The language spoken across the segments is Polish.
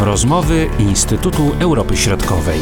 Rozmowy Instytutu Europy Środkowej.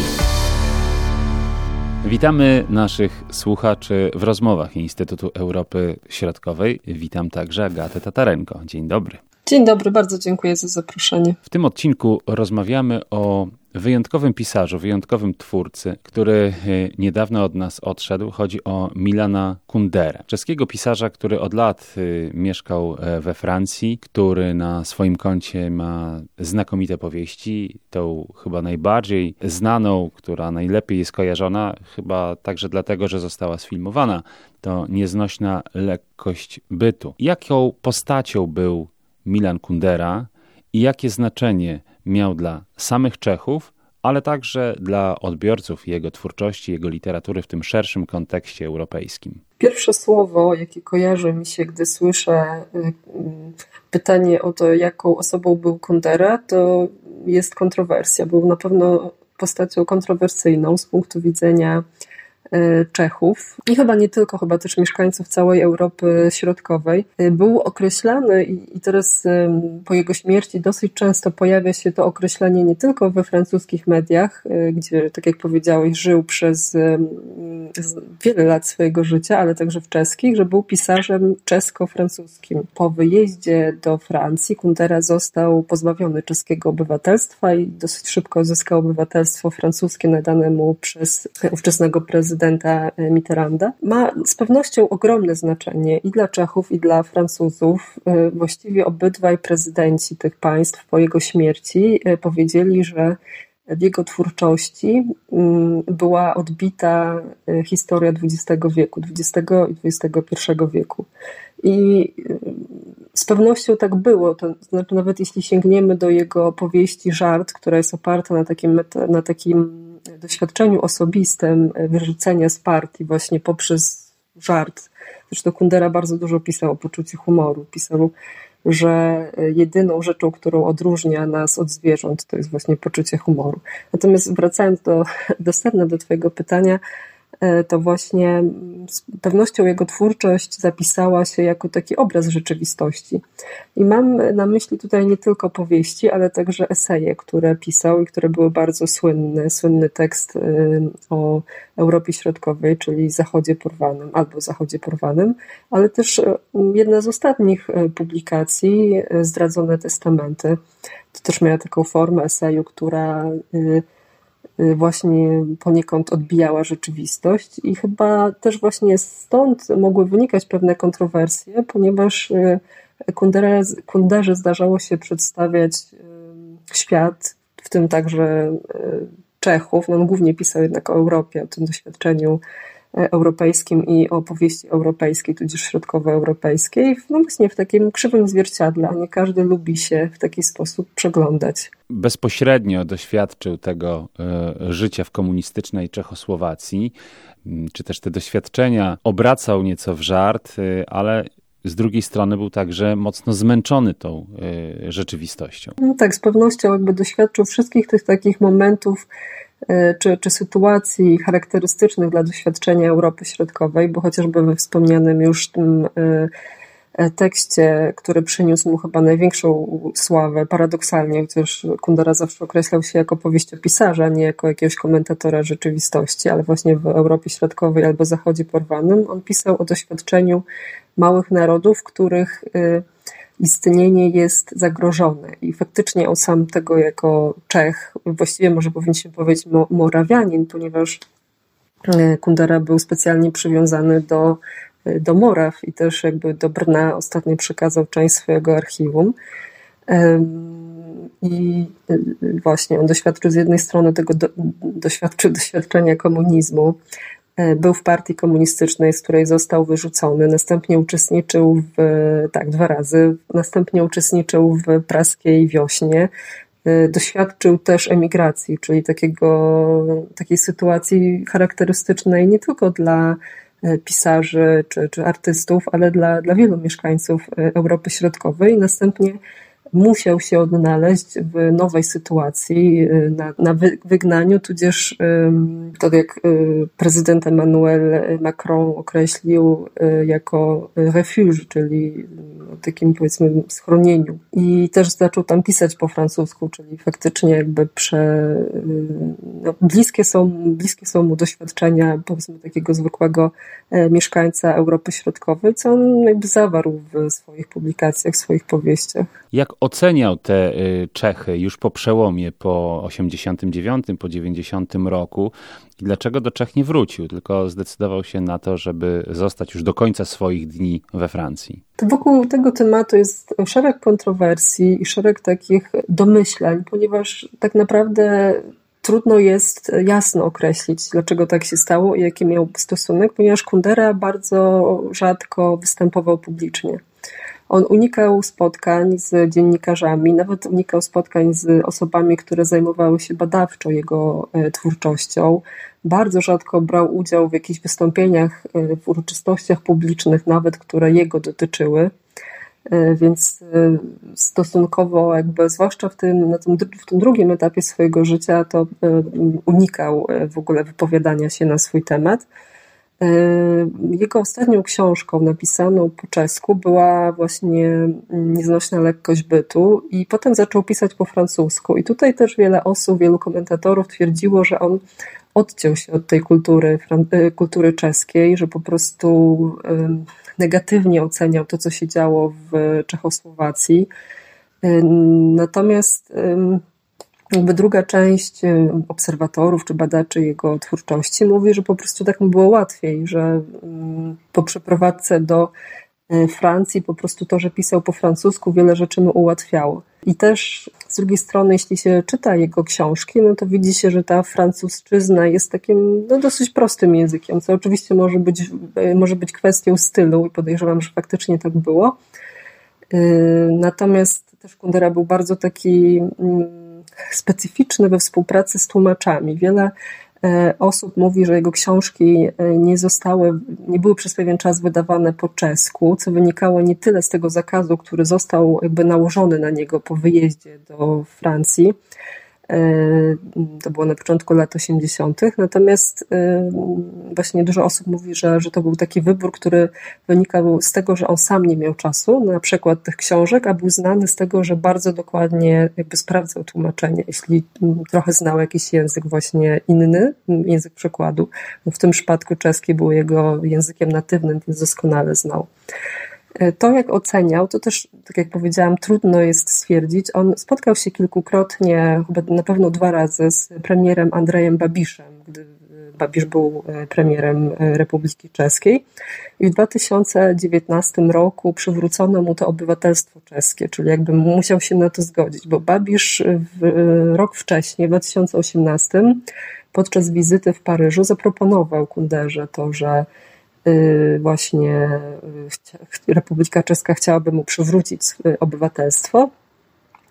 Witamy naszych słuchaczy w rozmowach Instytutu Europy Środkowej. Witam także Agatę Tatarenko. Dzień dobry. Dzień dobry, bardzo dziękuję za zaproszenie. W tym odcinku rozmawiamy o wyjątkowym pisarzu, wyjątkowym twórcy, który y, niedawno od nas odszedł. Chodzi o Milana Kunderę, czeskiego pisarza, który od lat y, mieszkał e, we Francji, który na swoim koncie ma znakomite powieści. Tą chyba najbardziej znaną, która najlepiej jest kojarzona, chyba także dlatego, że została sfilmowana, to nieznośna lekkość bytu. Jaką postacią był Milan Kundera i jakie znaczenie miał dla samych Czechów, ale także dla odbiorców jego twórczości, jego literatury w tym szerszym kontekście europejskim. Pierwsze słowo, jakie kojarzy mi się, gdy słyszę y, pytanie o to, jaką osobą był Kundera, to jest kontrowersja. Był na pewno postacią kontrowersyjną z punktu widzenia Czechów i chyba nie tylko, chyba też mieszkańców całej Europy Środkowej, e, był określany i teraz po jego śmierci dosyć często pojawia się to określenie nie tylko we francuskich mediach, e, gdzie, tak jak powiedziałeś, żył przez wiele lat swojego życia, ale także w czeskich, że był pisarzem czesko-francuskim. Po wyjeździe do Francji Kundera został pozbawiony czeskiego obywatelstwa i dosyć szybko zyskał obywatelstwo francuskie nadane mu przez ówczesnego prezydenta prezydenta e, Mitterranda, ma z pewnością ogromne znaczenie i dla Czechów, i dla Francuzów. E, właściwie obydwaj prezydenci tych państw po jego śmierci e, powiedzieli, że w jego twórczości mm, była odbita historia XX wieku, XX i XXI wieku. I z pewnością tak było. To znaczy, nawet jeśli sięgniemy do jego powieści Żart, która jest oparta na takim, na takim doświadczeniu osobistym wyrzucenia z partii właśnie poprzez żart. Zresztą Kundera bardzo dużo pisał o poczuciu humoru. Pisał, że jedyną rzeczą, którą odróżnia nas od zwierząt, to jest właśnie poczucie humoru. Natomiast wracając do, do sedna, do Twojego pytania, E, to właśnie z pewnością jego twórczość zapisała się jako taki obraz rzeczywistości. I mam na myśli tutaj nie tylko powieści, ale także eseje, które pisał i które były bardzo słynne. Słynny tekst e, o Europie Środkowej, czyli Zachodzie Porwanym albo Zachodzie Porwanym, ale też e, jedna z ostatnich publikacji, Zdradzone Testamenty. To też miała taką formę eseju, która Y, właśnie poniekąd odbijała rzeczywistość i chyba też właśnie stąd mogły wynikać pewne kontrowersje, ponieważ y, Kunderze, Kunderze zdarzało się przedstawiać y, świat, w tym także Czechów, no on głównie pisał jednak o Europie, o tym doświadczeniu europejskim i o opowieści europejskiej, tudzież środkowoeuropejskiej, no właśnie w takim krzywym zwierciadle, a nie każdy lubi się w taki sposób przeglądać. Bezpośrednio doświadczył tego e, życia w komunistycznej Czechosłowacji, mm, czy też te doświadczenia obracał nieco w żart, e, ale z drugiej strony był także mocno zmęczony tą e, rzeczywistością. No tak, z pewnością jakby doświadczył wszystkich tych takich momentów, czy, czy sytuacji charakterystycznych dla doświadczenia Europy Środkowej, bo chociażby we wspomnianym już tym e, e, tekście, który przyniósł mu chyba największą sławę, paradoksalnie, chociaż Kundera zawsze określał się jako powieściopisarza, nie jako jakiegoś komentatora rzeczywistości, ale właśnie w Europie Środkowej albo Zachodzie Porwanym, on pisał o doświadczeniu małych narodów, których istnienie jest zagrożone. I faktycznie on sam tego jako Czech, właściwie może powinniśmy powiedzieć Morawianin, ponieważ e, Kundera był specjalnie przywiązany do, e, do Moraw i też jakby do Brna ostatnio przekazał część swojego archiwum. I e, właśnie on doświadczył z jednej strony tego, do, doświadczył doświadczenia komunizmu, był w partii komunistycznej, z której został wyrzucony, następnie uczestniczył w, tak, dwa razy, następnie uczestniczył w praskiej wiośnie, e, doświadczył też emigracji, czyli takiego, takiej sytuacji charakterystycznej nie tylko dla e, pisarzy czy, czy artystów, ale dla, dla wielu mieszkańców Europy Środkowej. Następnie musiał się odnaleźć w nowej sytuacji, na, na wygnaniu, tudzież tak jak prezydent Emmanuel Macron określił jako refuge, czyli takim powiedzmy schronieniu. I też zaczął tam pisać po francusku, czyli faktycznie jakby prze, no, bliskie, są, bliskie są mu doświadczenia powiedzmy takiego zwykłego e, mieszkańca Europy Środkowej, co on jakby zawarł w swoich publikacjach, w swoich powieściach. Jak oceniał te y, Czechy już po przełomie, po 89, po 90 roku i dlaczego do Czech nie wrócił, tylko zdecydował się na to, żeby zostać już do końca swoich dni we Francji? Wokół tego tematu jest szereg kontrowersji i szereg takich domyślań, ponieważ tak naprawdę trudno jest jasno określić, dlaczego tak się stało i jaki miał stosunek, ponieważ Kundera bardzo rzadko występował publicznie. On unikał spotkań z dziennikarzami, nawet unikał spotkań z osobami, które zajmowały się badawczo jego e, twórczością. Bardzo rzadko brał udział w jakichś wystąpieniach e, w uroczystościach publicznych, nawet które jego dotyczyły. E, więc stosunkowo, jakby, zwłaszcza w tym, na tym, w tym drugim etapie swojego życia, to unikał w ogóle wypowiadania się na swój temat. E, jego ostatnią książką napisaną po czesku była właśnie Nieznośna lekkość bytu i potem zaczął pisać po francusku. I tutaj też wiele osób, wielu komentatorów twierdziło, że on odciął się od tej kultury, e, kultury czeskiej, że po prostu negatywnie oceniał to, co się działo w Czechosłowacji. E, natomiast jakby druga część y, obserwatorów czy badaczy jego twórczości mówi, że po prostu tak mu było łatwiej, że mm, po przeprowadzce do y, Francji po prostu to, że pisał po francusku, wiele rzeczy mu ułatwiało. I też z drugiej strony, jeśli się czyta jego książki, no to widzi się, że ta francuszczyzna jest takim no, dosyć prostym językiem, co oczywiście może być, y, może być kwestią stylu i podejrzewam, że faktycznie tak było. Natomiast też Kundera był bardzo taki mm, specyficzny we współpracy z tłumaczami. Wiele e, osób mówi, że jego książki e, nie zostały, nie były przez pewien czas wydawane po czesku, co wynikało nie tyle z tego zakazu, który został jakby nałożony na niego po wyjeździe do Francji, to było na początku lat 80. Natomiast e, właśnie dużo osób mówi, że, że to był taki wybór, który wynikał z tego, że on sam nie miał czasu na przykład tych książek, a był znany z tego, że bardzo dokładnie jakby sprawdzał tłumaczenie. Jeśli trochę znał jakiś język właśnie inny, język przekładu, w tym przypadku czeski był jego językiem natywnym, więc doskonale znał. E, to, jak oceniał, to też, tak jak powiedziałam, trudno jest stwierdzić. On spotkał się kilkukrotnie, chyba na pewno dwa razy, z premierem Andrejem Babiszem, gdy Babisz był e, premierem e, Republiki Czeskiej. I w 2019 roku przywrócono mu to obywatelstwo czeskie, czyli jakby musiał się na to zgodzić, bo Babisz w, rok wcześniej, w 2018, podczas wizyty w Paryżu, zaproponował Kunderze to, że właśnie y, Republika Czeska chciałaby mu przywrócić obywatelstwo.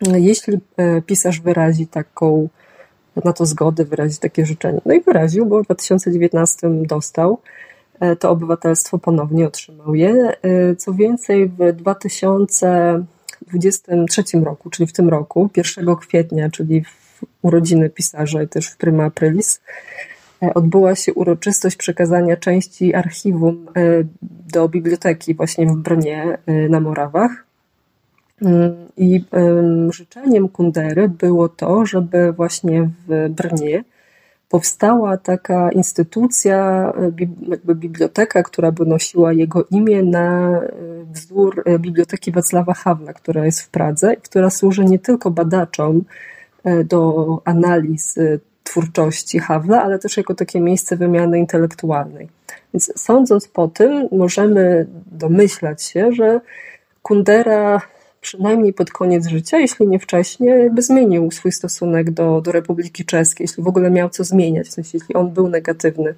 Jeśli y, pisarz wyrazi taką, na to zgodę, wyrazi takie życzenie. No i wyraził, bo w 2019 dostał to obywatelstwo, ponownie otrzymał je. Co więcej, w 2023 roku, czyli w tym roku, 1 kwietnia, czyli w urodziny pisarza i też w prima aprilis, odbyła się uroczystość przekazania części archiwum e, do biblioteki właśnie w Brnie e, na Morawach. I życzeniem Kundery było to, żeby właśnie w Brnie powstała taka instytucja, jakby biblioteka, która by nosiła jego imię na wzór Biblioteki Wacława Hawla, która jest w Pradze i która służy nie tylko badaczom do analiz twórczości Hawla, ale też jako takie miejsce wymiany intelektualnej. Więc sądząc po tym, możemy domyślać się, że Kundera przynajmniej pod koniec życia, jeśli nie wcześniej, jakby zmienił swój stosunek do, do Republiki Czeskiej, jeśli w ogóle miał co zmieniać, w sensie jeśli on był negatywny.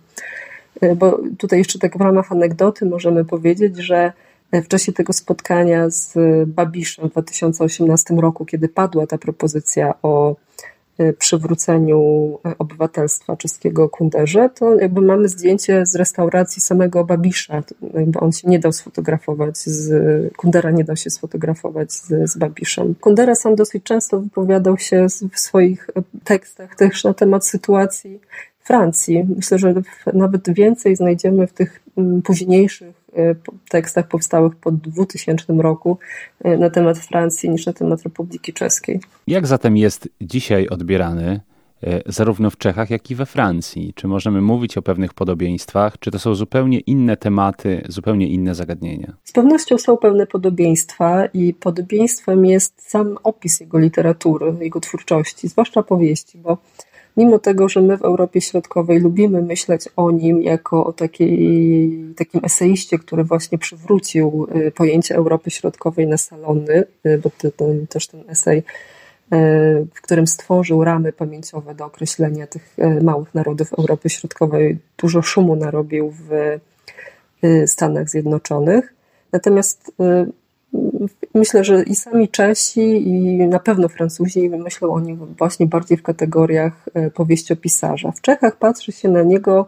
E, bo tutaj jeszcze tak w ramach anegdoty możemy powiedzieć, że w czasie tego spotkania z Babiszem w 2018 roku, kiedy padła ta propozycja o przywróceniu obywatelstwa czeskiego Kunderze, to jakby mamy zdjęcie z restauracji samego Babisza. Jakby on się nie dał sfotografować, z, Kundera nie dał się sfotografować z, z Babiszem. Kundera sam dosyć często wypowiadał się w swoich tekstach też na temat sytuacji Francji. Myślę, że nawet więcej znajdziemy w tych mm, późniejszych tekstach powstałych po 2000 roku e, na temat Francji niż na temat Republiki Czeskiej. Jak zatem jest dzisiaj odbierany e, zarówno w Czechach, jak i we Francji? Czy możemy mówić o pewnych podobieństwach, czy to są zupełnie inne tematy, zupełnie inne zagadnienia? Z pewnością są pewne podobieństwa i podobieństwem jest sam opis jego literatury, jego twórczości, zwłaszcza powieści, bo mimo tego, że my w Europie Środkowej lubimy myśleć o nim jako o takiej, takim eseiście, który właśnie przywrócił y, pojęcie Europy Środkowej na salony, y, bo ten, też ten esej, y, w którym stworzył ramy pamięciowe do określenia tych małych narodów Europy Środkowej, dużo szumu narobił w Stanach Zjednoczonych. Natomiast myślę, że i sami Czesi, i na pewno Francuzi myślą o nim właśnie bardziej w kategoriach e, powieściopisarza. W Czechach patrzy się na niego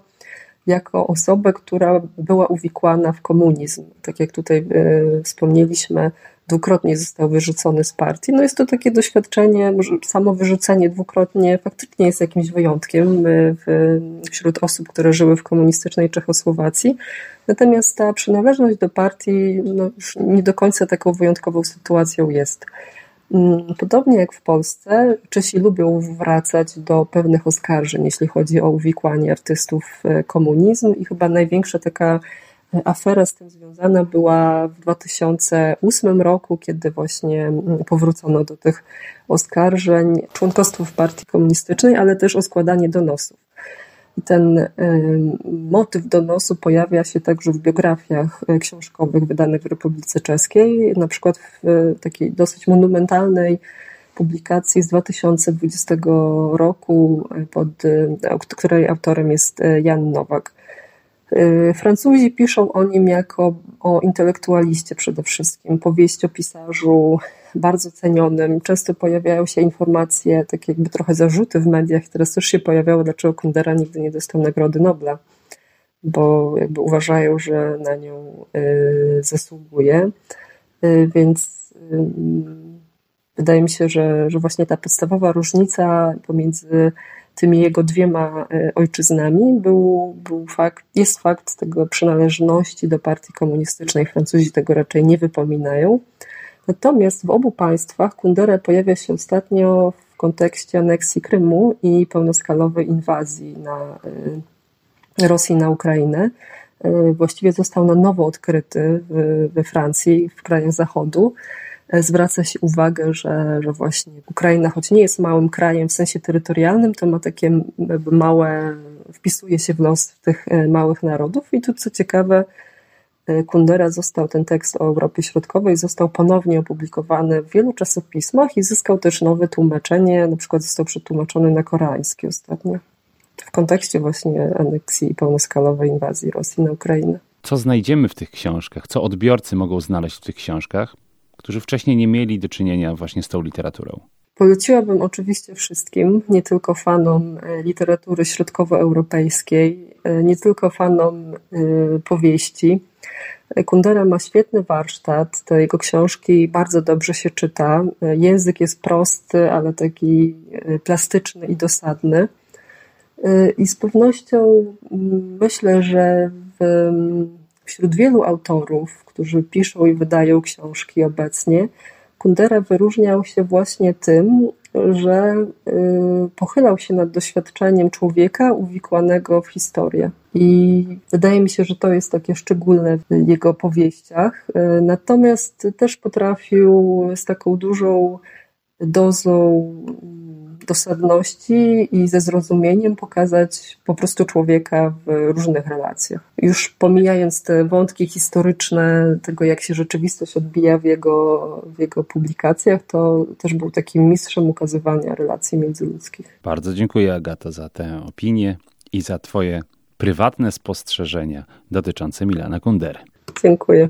jako osobę, która była uwikłana w komunizm. Tak jak tutaj e, wspomnieliśmy, dwukrotnie został wyrzucony z partii. No jest to takie doświadczenie, samo wyrzucenie dwukrotnie faktycznie jest jakimś wyjątkiem e, wśród osób, które żyły w komunistycznej Czechosłowacji. Natomiast ta przynależność do partii no, już nie do końca taką wyjątkową sytuacją jest. Mm, podobnie jak w Polsce, Czesi lubią wracać do pewnych oskarżeń, jeśli chodzi o uwikłanie artystów w komunizm i chyba największa taka afera z tym związana była w 2008 roku, kiedy właśnie mm, powrócono do tych oskarżeń członkostwo w partii komunistycznej, ale też o składanie donosów. I ten motyw donosu pojawia się także w biografiach e, książkowych wydanych w Republice Czeskiej, na przykład w e, takiej dosyć monumentalnej publikacji z 2020 roku, pod, której autorem jest Jan Nowak. Francuzi piszą o nim jako o intelektualiście przede wszystkim, powieść o pisarzu bardzo cenionym. Często pojawiają się informacje, takie jakby trochę zarzuty w mediach, teraz też się pojawiało, dlaczego Kundera nigdy nie dostał Nagrody Nobla, bo jakby uważają, że na nią y, zasługuje. Y, więc y, wydaje mi się, że, że właśnie ta podstawowa różnica pomiędzy tymi jego dwiema ojczyznami był, był fakt, jest fakt tego przynależności do partii komunistycznej. Francuzi tego raczej nie wypominają. Natomiast w obu państwach Kundera pojawia się ostatnio w kontekście aneksji Krymu i pełnoskalowej inwazji na y, Rosji na Ukrainę. Y, właściwie został na nowo odkryty we Francji, w krajach Zachodu. Zwraca się uwagę, że, że właśnie Ukraina, choć nie jest małym krajem w sensie terytorialnym, to ma takie małe, wpisuje się w los tych małych narodów. I tu co ciekawe, Kundera został ten tekst o Europie Środkowej, został ponownie opublikowany w wielu czasopismach i zyskał też nowe tłumaczenie, na przykład został przetłumaczony na koreański ostatnio, w kontekście właśnie aneksji i pełnoskalowej inwazji Rosji na Ukrainę. Co znajdziemy w tych książkach? Co odbiorcy mogą znaleźć w tych książkach, którzy wcześniej nie mieli do czynienia właśnie z tą literaturą? Poleciłabym oczywiście wszystkim, nie tylko fanom e, literatury środkowoeuropejskiej, e, nie tylko fanom e, powieści, Kundera ma świetny warsztat, te jego książki bardzo dobrze się czyta. Język jest prosty, ale taki plastyczny i dosadny. I z pewnością mm, myślę, że w, mm, wśród wielu autorów, którzy piszą i wydają książki obecnie, Kundera wyróżniał się właśnie tym, że y, pochylał się nad doświadczeniem człowieka uwikłanego w historię. I wydaje mi się, że to jest takie szczególne w jego powieściach. Y, natomiast też potrafił z taką dużą dozą dosadności i ze zrozumieniem pokazać po prostu człowieka w różnych relacjach. Już pomijając te wątki historyczne tego, jak się rzeczywistość odbija w jego, w jego publikacjach, to też był takim mistrzem ukazywania relacji międzyludzkich. Bardzo dziękuję Agato za tę opinię i za twoje prywatne spostrzeżenia dotyczące Milana Kundery. Dziękuję.